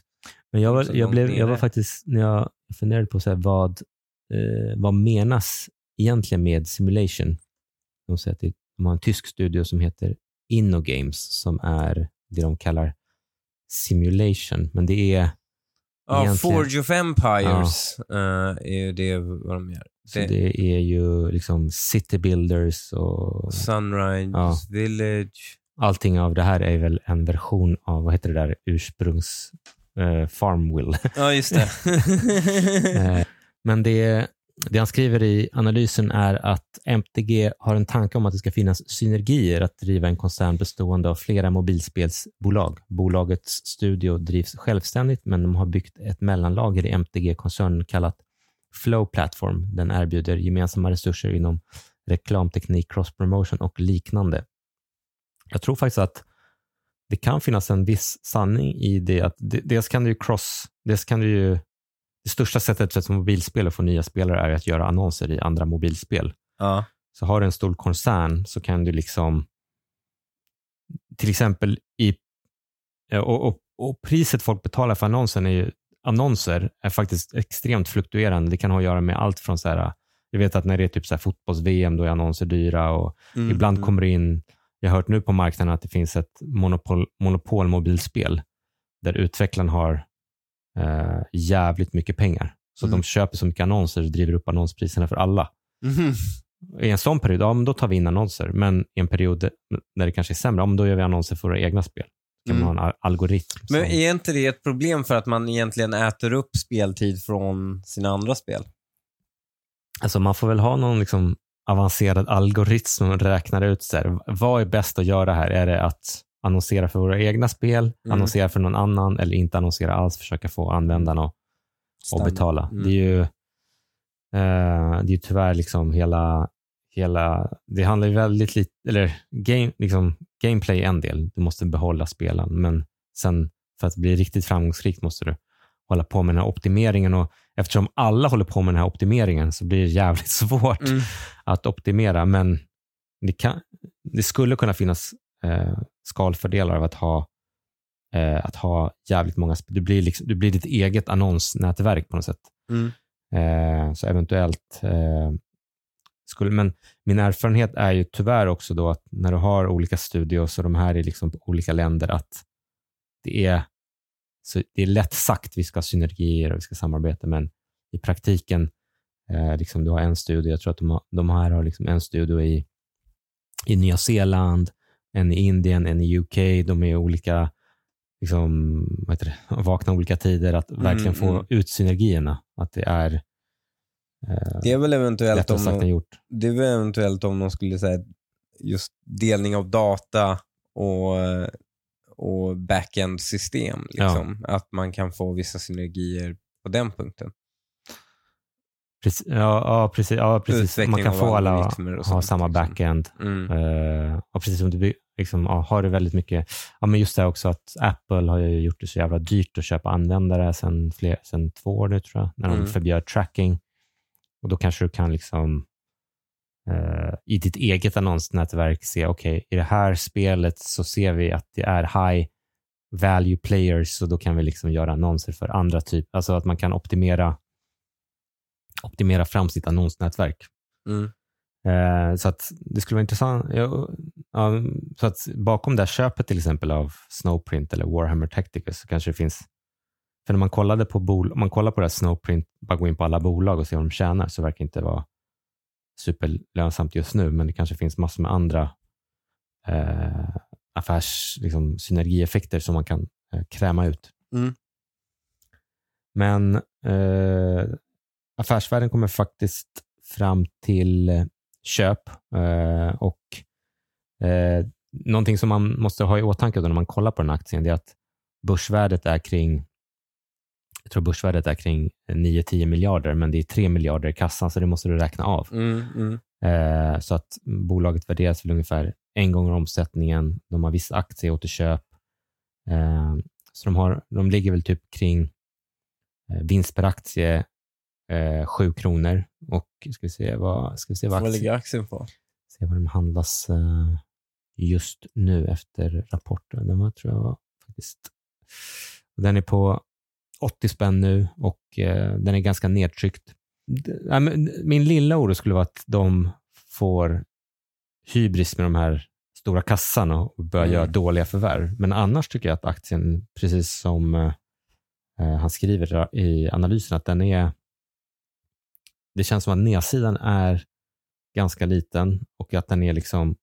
[SPEAKER 1] Men jag, var, jag, blev, jag var faktiskt, när jag funderade på så här, vad, eh, vad menas egentligen med simulation? De säger att det, de har en tysk studio som heter InnoGames som är det de kallar simulation. Men det är,
[SPEAKER 2] Ja,
[SPEAKER 1] Egentligen-
[SPEAKER 2] Forge of Empires eh, är ju det vad de gör.
[SPEAKER 1] så
[SPEAKER 2] Det-
[SPEAKER 1] det är ju liksom city builders och
[SPEAKER 2] Sunrise
[SPEAKER 1] Ja.
[SPEAKER 2] Village.
[SPEAKER 1] allting av det här är väl en version av, vad heter det där, ursprungs eh, Farmville.
[SPEAKER 2] Ja, just det. [LAUGHS] [LAUGHS]
[SPEAKER 1] Men det, det han skriver i analysen är att MTG har en tanke om att det ska finnas synergier att driva en koncern bestående av flera mobilspelsbolag. Bolagets studio drivs självständigt, men de har byggt ett mellanlager i MTG-koncernen kallat Flow Platform. Den erbjuder gemensamma resurser inom reklamteknik, cross-promotion och liknande. Jag tror faktiskt att det kan finnas en viss sanning i det. att Dels kan du ju cross, dels kan du ju det största sättet för ett mobilspel att få nya spelare är att göra annonser i andra mobilspel.
[SPEAKER 2] ja.
[SPEAKER 1] Så har du en stor koncern så kan du liksom till exempel i och, och, och priset folk betalar för annonsen är ju, annonser är faktiskt extremt fluktuerande. Det kan ha att göra med allt från så här Jag vet att när det är typ så här fotbolls-VM, då är annonser dyra och
[SPEAKER 2] Mm,
[SPEAKER 1] ibland
[SPEAKER 2] mm.
[SPEAKER 1] kommer det in, jag har hört nu på marknaden att det finns ett monopol, monopolmobilspel där utvecklaren har eh, jävligt mycket pengar. Så
[SPEAKER 2] Mm.
[SPEAKER 1] de köper så mycket annonser och driver upp annonspriserna för alla.
[SPEAKER 2] Mhm.
[SPEAKER 1] I en sån period, ja men då tar vi in annonser. Men i en period när det kanske är sämre, ja, men då gör vi annonser för våra egna spel. Kan
[SPEAKER 2] Mm.
[SPEAKER 1] man ha en al- algoritm.
[SPEAKER 2] Men
[SPEAKER 1] som-
[SPEAKER 2] är inte det ett problem för att man egentligen äter upp speltid från sina andra spel?
[SPEAKER 1] Alltså man får väl ha någon liksom avancerad algoritm som räknar ut så här, vad är bäst att göra här. Är det att annonsera för våra egna spel,
[SPEAKER 2] Mm.
[SPEAKER 1] annonsera för någon annan eller inte annonsera alls, försöka få användarna att
[SPEAKER 2] Stämmer.
[SPEAKER 1] betala.
[SPEAKER 2] Mm.
[SPEAKER 1] Det är ju eh, det är ju tyvärr liksom hela, hela, det handlar ju väldigt lite, eller game, liksom, gameplay är en del, du måste behålla spelaren, men sen för att bli riktigt framgångsrik måste du hålla på med den här optimeringen och eftersom alla håller på med den här optimeringen så blir det jävligt [LAUGHS] svårt
[SPEAKER 2] Mm.
[SPEAKER 1] att optimera, men det, kan, det skulle kunna finnas eh, skalfördelar av att ha, eh, att ha jävligt många, du blir, liksom, du blir ditt eget annonsnätverk på något sätt.
[SPEAKER 2] Mm.
[SPEAKER 1] Eh, så eventuellt eh, skulle, men min erfarenhet är ju tyvärr också då att när du har olika studios och de här är liksom på olika länder att det är, så det är lätt sagt vi ska ha synergier och vi ska samarbeta men i praktiken, eh, liksom du har en studio, jag tror att de, har, de här har liksom en studio i, i Nya Zeeland, en i Indien, en i UK, de är olika liksom, vad heter det, [LAUGHS] vakna olika tider, att verkligen få
[SPEAKER 2] mm.
[SPEAKER 1] ut synergierna. Att det är eh,
[SPEAKER 2] Det är väl eventuellt om,
[SPEAKER 1] sagt än gjort.
[SPEAKER 2] det är väl eventuellt om de skulle säga just delning av data och, och backend-system. Liksom. Att man kan få vissa synergier på den punkten.
[SPEAKER 1] Precis, ja, ja, precis. Ja, precis. Man kan få alla
[SPEAKER 2] och
[SPEAKER 1] ha samma
[SPEAKER 2] liksom.
[SPEAKER 1] backend.
[SPEAKER 2] Mm.
[SPEAKER 1] Eh, och precis som du liksom, ja, har du väldigt mycket, ja, men just det också att Apple har ju gjort det så jävla dyrt att köpa användare sedan, sedan två år nu tror jag, när de
[SPEAKER 2] Mm.
[SPEAKER 1] förbjöd tracking. Och då kanske du kan liksom eh, i ditt eget annonsnätverk se, okej, i det här spelet så ser vi att det är high value players så då kan vi liksom göra annonser för andra typer, alltså att man kan optimera optimera fram sitt annonsnätverk.
[SPEAKER 2] Mm.
[SPEAKER 1] Eh, så att det skulle vara intressant. Ja, ja, så att bakom det här köpet till exempel av Snowprint eller Warhammer Tacticus så kanske det finns, för när man kollade på bol, om man kollar på det här Snowprint, bara gå in på alla bolag och se vad de tjänar så verkar det inte vara superlönsamt just nu, men det kanske finns massor med andra eh, affärs, liksom, synergieffekter som man kan eh, kräma ut.
[SPEAKER 2] Mm.
[SPEAKER 1] Men eh, affärsvärlden kommer faktiskt fram till eh, köp eh, och eh, någonting som man måste ha i åtanke när man kollar på den aktien det är att börsvärdet är kring jag tror börsvärdet är kring 9-10 miljarder, men det är 3 miljarder i kassan, så det måste du räkna av.
[SPEAKER 2] Mm, mm.
[SPEAKER 1] Eh, så att bolaget värderas till ungefär en gång omsättningen. De har vissa aktieåterköp. Eh, så de, har, de ligger väl typ kring eh, vinst per aktie eh, 7 kronor. Och ska vi se vad, ska vi se vad,
[SPEAKER 2] Vad ligger aktien på?
[SPEAKER 1] se vad den handlas eh, just nu efter rapporten. Den var, tror jag var faktiskt, den är på 80 spänn nu och eh, den är ganska nedtryckt. Min lilla oro skulle vara att de får hybris med de här stora kassarna och börjar
[SPEAKER 2] Mm.
[SPEAKER 1] göra dåliga förvärv. Men annars tycker jag att aktien, precis som eh, eh, han skriver i analysen, att den är det känns som att nedsidan är ganska liten och att den är liksom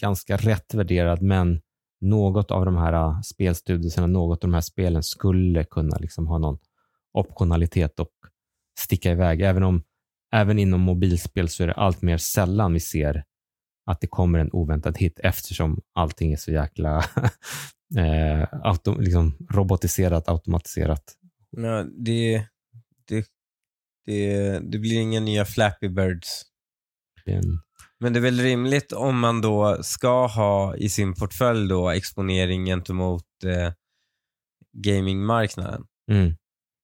[SPEAKER 1] ganska rätt värderad, men något av de här äh, spelstudierna, något av de här spelen skulle kunna liksom ha någon optionalitet och sticka iväg. Även om även inom mobilspel så är det allt mer sällan vi ser att det kommer en oväntad hit eftersom allting är så jäkla [LAUGHS] eh, auto, liksom robotiserat, automatiserat.
[SPEAKER 2] Ja, det, det, det, det blir inga nya Flappy Birds.
[SPEAKER 1] Det är en,
[SPEAKER 2] Men det är väl rimligt om man då ska ha i sin portfölj då exponering gentemot eh, gamingmarknaden.
[SPEAKER 1] mm,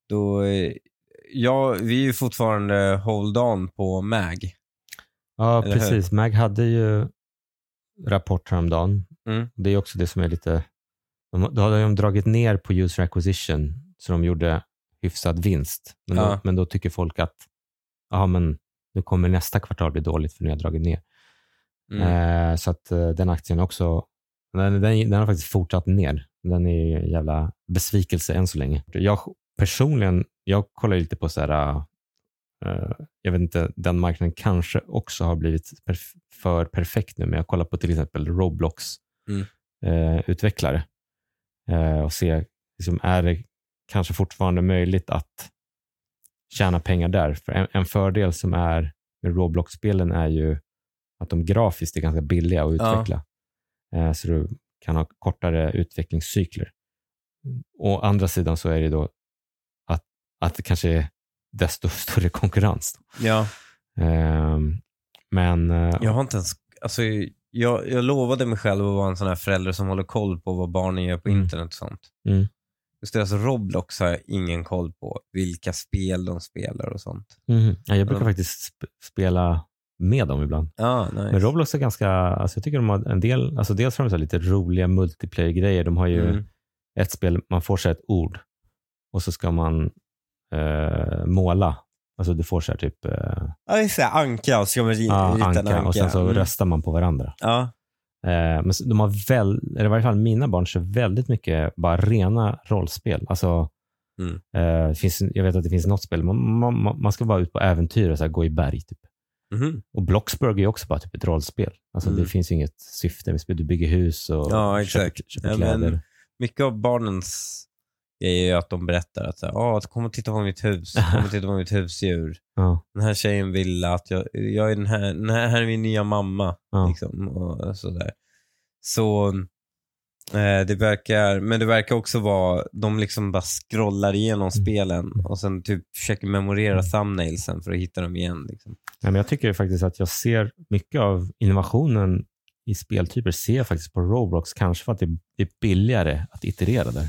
[SPEAKER 2] Då, eh, ja, vi är ju fortfarande hold on på MAG.
[SPEAKER 1] Ja,
[SPEAKER 2] Eller hur?
[SPEAKER 1] precis. Mag hade ju rapport häromdagen.
[SPEAKER 2] Mm.
[SPEAKER 1] Det är också det som är lite... De, då hade de dragit ner på user acquisition, så de gjorde hyfsad vinst. Men, då,
[SPEAKER 2] Ja.
[SPEAKER 1] men då tycker folk att ja, men nu kommer nästa kvartal bli dåligt för nu har jag dragit ner.
[SPEAKER 2] Mm.
[SPEAKER 1] Eh, så att eh, den aktien också, den, den, den har faktiskt fortsatt ner. Den är en jävla besvikelse än så länge. Jag personligen, jag kollar lite på så här, eh, jag vet inte, den marknaden kanske också har blivit perf- för perfekt nu, men jag kollar på till exempel Roblox
[SPEAKER 2] Mm.
[SPEAKER 1] eh, utvecklare eh, och ser, liksom, är det kanske fortfarande möjligt att tjäna pengar där? För en, en fördel som är med Roblox-spelen är ju att de grafiskt är ganska billiga att
[SPEAKER 2] Ja.
[SPEAKER 1] utveckla. Eh, så du kan ha kortare utvecklingscykler. Å andra sidan så är det då att, att det kanske är desto [LAUGHS] större konkurrens.
[SPEAKER 2] Ja,
[SPEAKER 1] Eh, men eh,
[SPEAKER 2] jag har inte ens, alltså, jag, jag lovade mig själv att vara en sån här förälder som håller koll på vad barnen gör på
[SPEAKER 1] Mm.
[SPEAKER 2] internet och sånt.
[SPEAKER 1] Mm.
[SPEAKER 2] Just alltså Roblox har jag ingen koll på. Vilka spel de spelar och sånt.
[SPEAKER 1] mhm. ja, jag brukar
[SPEAKER 2] Ja.
[SPEAKER 1] faktiskt sp- spela med dem ibland.
[SPEAKER 2] Ja, nice.
[SPEAKER 1] Men Roblox är ganska, alltså jag tycker de har en del, alltså dels har de så lite roliga multiplayer-grejer. De har ju
[SPEAKER 2] Mm.
[SPEAKER 1] ett spel, man får sig ett ord och så ska man eh, måla. Alltså du får så här typ eh,
[SPEAKER 2] Ja, just det. Anka och ska man ri-
[SPEAKER 1] ja,
[SPEAKER 2] rita en
[SPEAKER 1] anka,
[SPEAKER 2] anka.
[SPEAKER 1] och sen så
[SPEAKER 2] Mm.
[SPEAKER 1] röstar man på varandra.
[SPEAKER 2] Ja,
[SPEAKER 1] Eh, men de har väl, eller i varje fall mina barn kör väldigt mycket bara rena rollspel. Alltså,
[SPEAKER 2] Mm.
[SPEAKER 1] eh, det finns, jag vet att det finns något spel, man, man, man ska vara ut på äventyr och så här, gå i berg. Typ.
[SPEAKER 2] Mhm.
[SPEAKER 1] Och Bloxburg är också bara typ ett rollspel. Alltså,
[SPEAKER 2] Mm.
[SPEAKER 1] Det finns inget syfte med spel. Du bygger hus och
[SPEAKER 2] Ja,
[SPEAKER 1] köper,
[SPEAKER 2] exakt.
[SPEAKER 1] köper
[SPEAKER 2] Ja,
[SPEAKER 1] kläder.
[SPEAKER 2] men- mycket av barnens är ju att de berättar att så här, "Ah, kom och titta på mitt hus, [LAUGHS] kom och titta på mitt husdjur.
[SPEAKER 1] Ja,
[SPEAKER 2] Den här tjejen vill att jag, jag är den här, den här, här är min nya mamma.
[SPEAKER 1] ja.
[SPEAKER 2] Liksom, och sådär. Så eh, det verkar, men det verkar också vara, de liksom bara scrollar igenom spelen och sen typ försöker memorera
[SPEAKER 1] Mm.
[SPEAKER 2] thumbnailsen för att hitta dem igen. Liksom.
[SPEAKER 1] Ja, men jag tycker faktiskt att jag ser mycket av innovationen i speltyper ser jag faktiskt på Roblox, kanske för att det är billigare att iterera där.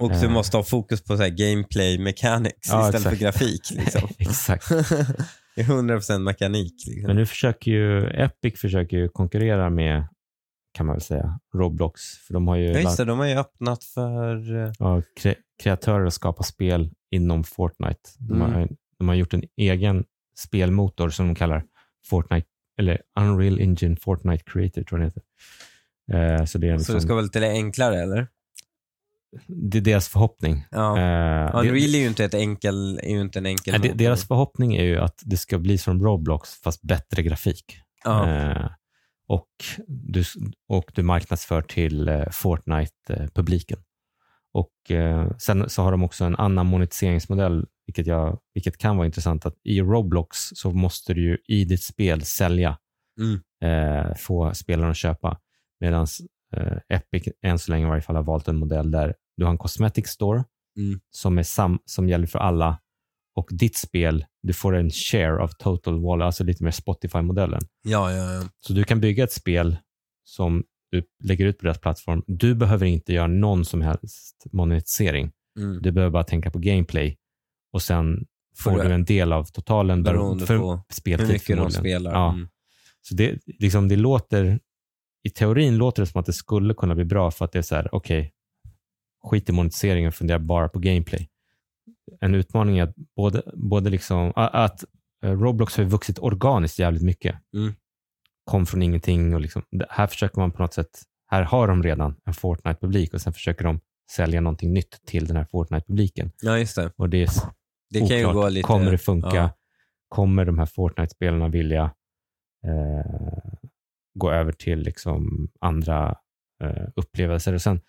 [SPEAKER 2] Och du
[SPEAKER 1] Eh.
[SPEAKER 2] måste ha fokus på så gameplay mechanics
[SPEAKER 1] Ja,
[SPEAKER 2] istället för
[SPEAKER 1] exakt.
[SPEAKER 2] grafik. Liksom. [LAUGHS]
[SPEAKER 1] Exakt. [LAUGHS]
[SPEAKER 2] det är 100% mekanik. Liksom.
[SPEAKER 1] Men nu försöker ju Epic försöker ju konkurrera med, kan man väl säga, Roblox. För de har ju
[SPEAKER 2] Ja, just det, de har ju öppnat för... eh,
[SPEAKER 1] ja, kre, kreatörer att skapa spel inom Fortnite. De,
[SPEAKER 2] Mm.
[SPEAKER 1] har, de har gjort en egen spelmotor som de kallar Fortnite, eller Unreal Engine Fortnite Creator tror jag den heter. Eh, så det är,
[SPEAKER 2] Så
[SPEAKER 1] liksom,
[SPEAKER 2] det ska vara lite enklare eller?
[SPEAKER 1] Det är deras förhoppning.
[SPEAKER 2] Ja.
[SPEAKER 1] Eh, det-
[SPEAKER 2] Unreal är ju inte, ett enkel, är inte en enkel
[SPEAKER 1] Ja,
[SPEAKER 2] motor.
[SPEAKER 1] deras förhoppning är ju att det ska bli som Roblox fast bättre grafik.
[SPEAKER 2] Ja.
[SPEAKER 1] Eh, och, du, och du marknadsför till eh, Fortnite-publiken. Och eh, Sen så har de också en annan monetiseringsmodell, vilket, jag, vilket kan vara intressant. att I Roblox så måste du ju i ditt spel sälja,
[SPEAKER 2] Mm.
[SPEAKER 1] eh, få spelarna att köpa. Medan Epic än så länge i varje fall har valt en modell där du har en cosmetic store
[SPEAKER 2] Mm.
[SPEAKER 1] som, är sam, som gäller för alla och ditt spel, du får en share of total wallet, alltså lite mer Spotify-modellen.
[SPEAKER 2] Ja, ja, ja.
[SPEAKER 1] Så du kan bygga ett spel som du lägger ut på deras plattform. Du behöver inte göra någon som helst monetisering.
[SPEAKER 2] Mm.
[SPEAKER 1] Du behöver bara tänka på gameplay och sen får du en del av totalen
[SPEAKER 2] Beroende
[SPEAKER 1] för
[SPEAKER 2] på
[SPEAKER 1] speltid
[SPEAKER 2] Hur mycket de spelar.
[SPEAKER 1] Ja.
[SPEAKER 2] Mm.
[SPEAKER 1] Så det, liksom, det låter, i teorin låter det som att det skulle kunna bli bra för att det är så här, okej, skit i monetiseringen och fundera bara på gameplay. En utmaning är att både, både liksom, att eh, Roblox har vuxit organiskt jävligt mycket.
[SPEAKER 2] Mm.
[SPEAKER 1] Kom från ingenting och liksom, här försöker man på något sätt, här har de redan en Fortnite-publik och sen försöker de sälja någonting nytt till den här Fortnite-publiken.
[SPEAKER 2] ja, just det.
[SPEAKER 1] Och det är
[SPEAKER 2] Det kan ju
[SPEAKER 1] oklart.
[SPEAKER 2] gå lite...
[SPEAKER 1] Kommer det funka?
[SPEAKER 2] Ja.
[SPEAKER 1] Kommer de här Fortnite-spelarna vilja eh, gå över till liksom andra eh, upplevelser? Och sen,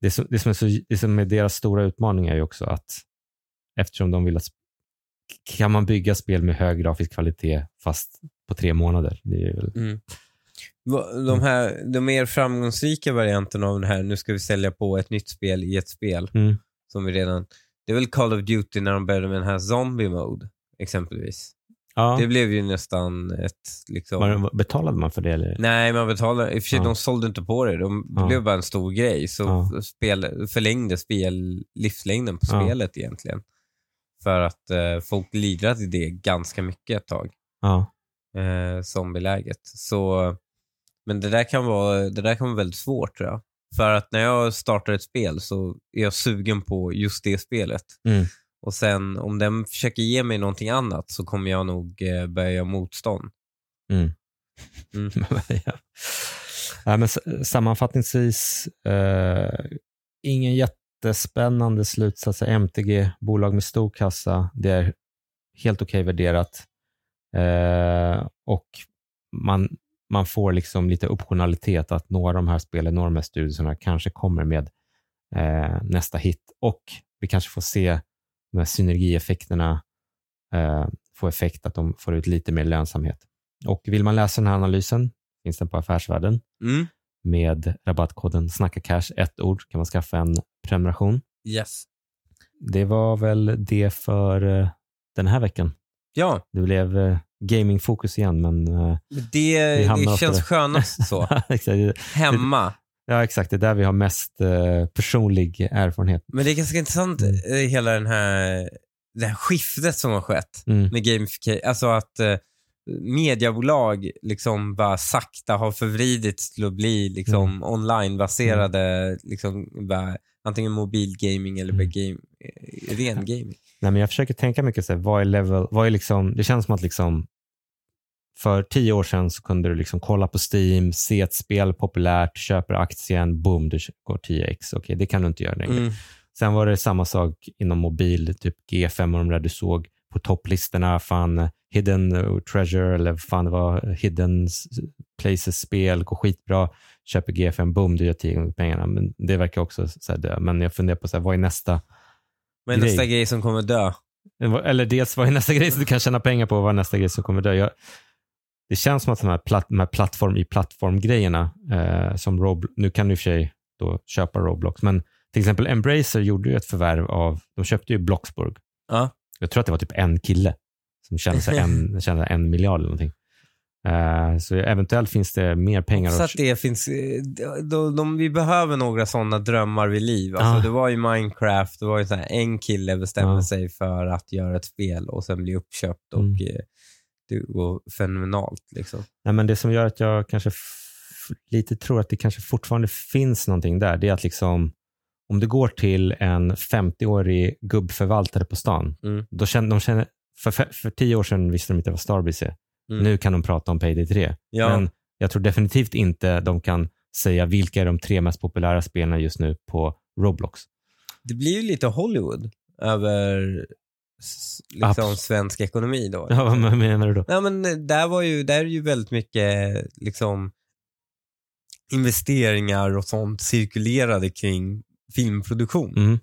[SPEAKER 1] det, som, det, som är så, det som är deras stora utmaning är ju också att eftersom de vill att kan man bygga spel med hög grafisk kvalitet fast på tre månader? Väl,
[SPEAKER 2] Mm. De, här, de mer framgångsrika varianterna av det här, nu ska vi sälja på ett nytt spel i ett spel,
[SPEAKER 1] mm.
[SPEAKER 2] som vi redan... Det är väl Call of Duty när de började med den här zombie mode, exempelvis.
[SPEAKER 1] Ja.
[SPEAKER 2] Det blev ju nästan ett... Liksom...
[SPEAKER 1] Var, betalade man för det? Eller?
[SPEAKER 2] Nej, man betalar. I och för sig,
[SPEAKER 1] Ja.
[SPEAKER 2] de sålde inte på det. De, det
[SPEAKER 1] Ja.
[SPEAKER 2] blev bara en stor grej. Så
[SPEAKER 1] Ja.
[SPEAKER 2] spel, förlängde spel, livslängden på spelet egentligen. För att eh, folk lidrade i det ganska mycket ett tag.
[SPEAKER 1] Ja.
[SPEAKER 2] Eh, zombieläget. Så, men det där, kan vara, det där kan vara väldigt svårt tror jag. För att när jag startar ett spel så är jag sugen på just det spelet.
[SPEAKER 1] Mm.
[SPEAKER 2] Och sen om den försöker ge mig någonting annat så kommer jag nog eh, börja göra motstånd.
[SPEAKER 1] Mm.
[SPEAKER 2] Mm. [LAUGHS]
[SPEAKER 1] ja. Ja, men sammanfattningsvis, eh, ingen jättespännande slutsats. MTG, bolag med stor kassa, det är helt okej värderat. Eh, och man, man får liksom lite optionalitet att några av de här spelen, några av de här studierna kanske kommer med eh, nästa hit och vi kanske får se de här synergieffekterna eh, få effekt, att de får ut lite mer lönsamhet. Och vill man läsa den här analysen finns den på Affärsvärlden
[SPEAKER 2] Mm.
[SPEAKER 1] med rabattkoden SNACKACASH, ett ord, kan man skaffa en prenumeration.
[SPEAKER 2] Yes.
[SPEAKER 1] Det var väl det för eh, den här veckan.
[SPEAKER 2] Ja,
[SPEAKER 1] Det blev eh, gamingfokus igen, men eh,
[SPEAKER 2] det, det känns
[SPEAKER 1] där.
[SPEAKER 2] skönast så. [LAUGHS] Hemma.
[SPEAKER 1] Ja, exakt, det är där vi har mest eh, personlig erfarenhet.
[SPEAKER 2] Men det är ganska intressant,
[SPEAKER 1] Mm.
[SPEAKER 2] eh, hela den här, det här skiftet som har skett
[SPEAKER 1] Mm.
[SPEAKER 2] med gamification. Alltså att eh, mediebolag liksom bara sakta har förvridits till att bli liksom
[SPEAKER 1] Mm.
[SPEAKER 2] onlinebaserade, liksom bara, antingen mobilgaming eller
[SPEAKER 1] Mm.
[SPEAKER 2] game, eh, ren gaming.
[SPEAKER 1] Nej, men jag försöker tänka mycket så här, vad är level, vad är liksom, det känns som att liksom för tio år sedan så kunde du liksom kolla på Steam, se ett spel populärt, köper aktien, boom, du går 10x. Okej, det kan du inte göra längre.
[SPEAKER 2] Mm.
[SPEAKER 1] Sen var det samma sak inom mobil, typ G5 och de där du såg på topplistorna, fan Hidden Treasure eller vad fan det var, Hidden Places-spel, går skitbra, köper G5, boom, du gör tio gånger pengarna. Men det verkar också så här dö. Men jag funderar på så här, vad är nästa,
[SPEAKER 2] Men
[SPEAKER 1] Grej.
[SPEAKER 2] nästa grej som kommer dö.
[SPEAKER 1] eller dels vad är nästa grej som du kan tjäna pengar på och vad är nästa grej som kommer dö. Jag, det känns som att de här, platt, de här plattform i plattform-grejerna, eh, som Robl- nu kan du i och för sig då köpa Roblox, men till exempel Embracer gjorde ju ett förvärv av, de köpte ju Bloxburg.
[SPEAKER 2] Ja.
[SPEAKER 1] Jag tror att det var typ en kille som tjänade sig en, [LAUGHS] tjänade en miljard eller någonting. Eh, så eventuellt finns det mer pengar.
[SPEAKER 2] Så
[SPEAKER 1] att-
[SPEAKER 2] det finns, eh, de, de, vi behöver några sådana drömmar vid liv. Alltså,
[SPEAKER 1] Ja.
[SPEAKER 2] Det var ju Minecraft, det var ju så här, en kille bestämde
[SPEAKER 1] Ja.
[SPEAKER 2] sig för att göra ett spel och sen bli uppköpt och
[SPEAKER 1] Mm.
[SPEAKER 2] Det går fenomenalt. Liksom.
[SPEAKER 1] Nej, men det som gör att jag kanske lite tror att det kanske fortfarande finns någonting där, det är att liksom om du går till en 50-årig gubbförvaltare på stan,
[SPEAKER 2] Mm.
[SPEAKER 1] då känner, de känner, för, för, tio år sedan visste de inte vad Starbreeze är.
[SPEAKER 2] Mm.
[SPEAKER 1] Nu kan de prata om Payday 3.
[SPEAKER 2] Ja.
[SPEAKER 1] Men jag tror definitivt inte de kan säga vilka är de tre mest populära spelarna just nu på Roblox.
[SPEAKER 2] Det blir ju lite Hollywood över liksom,
[SPEAKER 1] Abs-
[SPEAKER 2] svensk ekonomi då.
[SPEAKER 1] Ja, vad menar du då?
[SPEAKER 2] Ja, men eh, där, var ju, där är ju väldigt mycket liksom, investeringar och sånt cirkulerade kring filmproduktion.
[SPEAKER 1] Mm.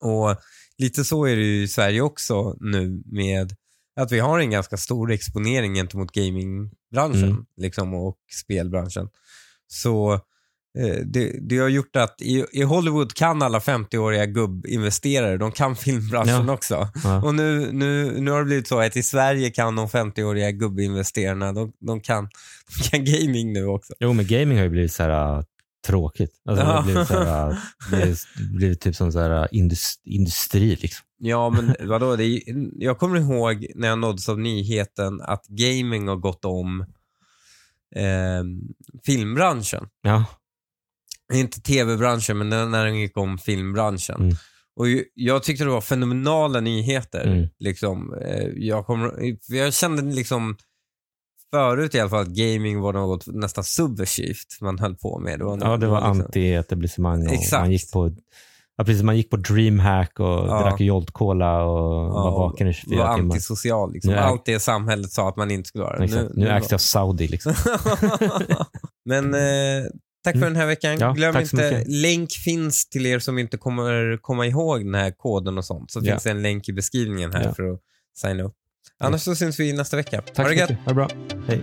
[SPEAKER 2] Och lite så är det ju i Sverige också nu med att vi har en ganska stor exponering gentemot gamingbranschen
[SPEAKER 1] Mm.
[SPEAKER 2] liksom, och spelbranschen. Så det, det har gjort att i, i Hollywood kan alla 50-åriga gubbinvesterare, de kan [LAUGHS] filmbranschen
[SPEAKER 1] Ja.
[SPEAKER 2] också.
[SPEAKER 1] Ja.
[SPEAKER 2] Och nu, nu, nu har det blivit så att i Sverige kan de 50-åriga gubbinvesterarna, de, de, kan, [LAUGHS] de kan gaming nu också.
[SPEAKER 1] Jo, men gaming har ju blivit så här äh, tråkigt. Alltså, det har
[SPEAKER 2] Ja.
[SPEAKER 1] blivit, så här, äh, [LAUGHS] blivit, blivit typ som så här, äh, indus, industri. Liksom.
[SPEAKER 2] Ja, men vadå? Det är, jag kommer ihåg när jag nåddes av nyheten att gaming har gått om eh, filmbranschen.
[SPEAKER 1] Ja.
[SPEAKER 2] Inte tv-branschen, men när den gick om filmbranschen.
[SPEAKER 1] Mm.
[SPEAKER 2] Och Jag tyckte det var fenomenala nyheter.
[SPEAKER 1] Mm.
[SPEAKER 2] Liksom, eh, jag, för jag kände liksom förut i alla fall att gaming var något nästan subversivt man höll på med. Det var,
[SPEAKER 1] ja, det var
[SPEAKER 2] liksom-
[SPEAKER 1] anti-etablissemang.
[SPEAKER 2] Exakt.
[SPEAKER 1] Man gick på Ja, precis. Man gick på DreamHack och
[SPEAKER 2] Ja.
[SPEAKER 1] drack Jolt Cola och var vaken i
[SPEAKER 2] Det
[SPEAKER 1] 24
[SPEAKER 2] var
[SPEAKER 1] timmar.
[SPEAKER 2] antisocial. Liksom.
[SPEAKER 1] Nu är-
[SPEAKER 2] Allt det samhället sa att man inte skulle vara.
[SPEAKER 1] Exakt. Nu, ägs det av Saudi. Liksom. [LAUGHS]
[SPEAKER 2] Men eh, tack för den här veckan.
[SPEAKER 1] Mm. Ja,
[SPEAKER 2] Glöm inte, länk finns till er som inte kommer komma ihåg den här koden och sånt. Så
[SPEAKER 1] Ja.
[SPEAKER 2] finns det en länk i beskrivningen här
[SPEAKER 1] Ja.
[SPEAKER 2] för att signa upp. Annars så syns vi nästa vecka.
[SPEAKER 1] Tack
[SPEAKER 2] ha det gött.
[SPEAKER 1] mycket. Ha det bra. Hej.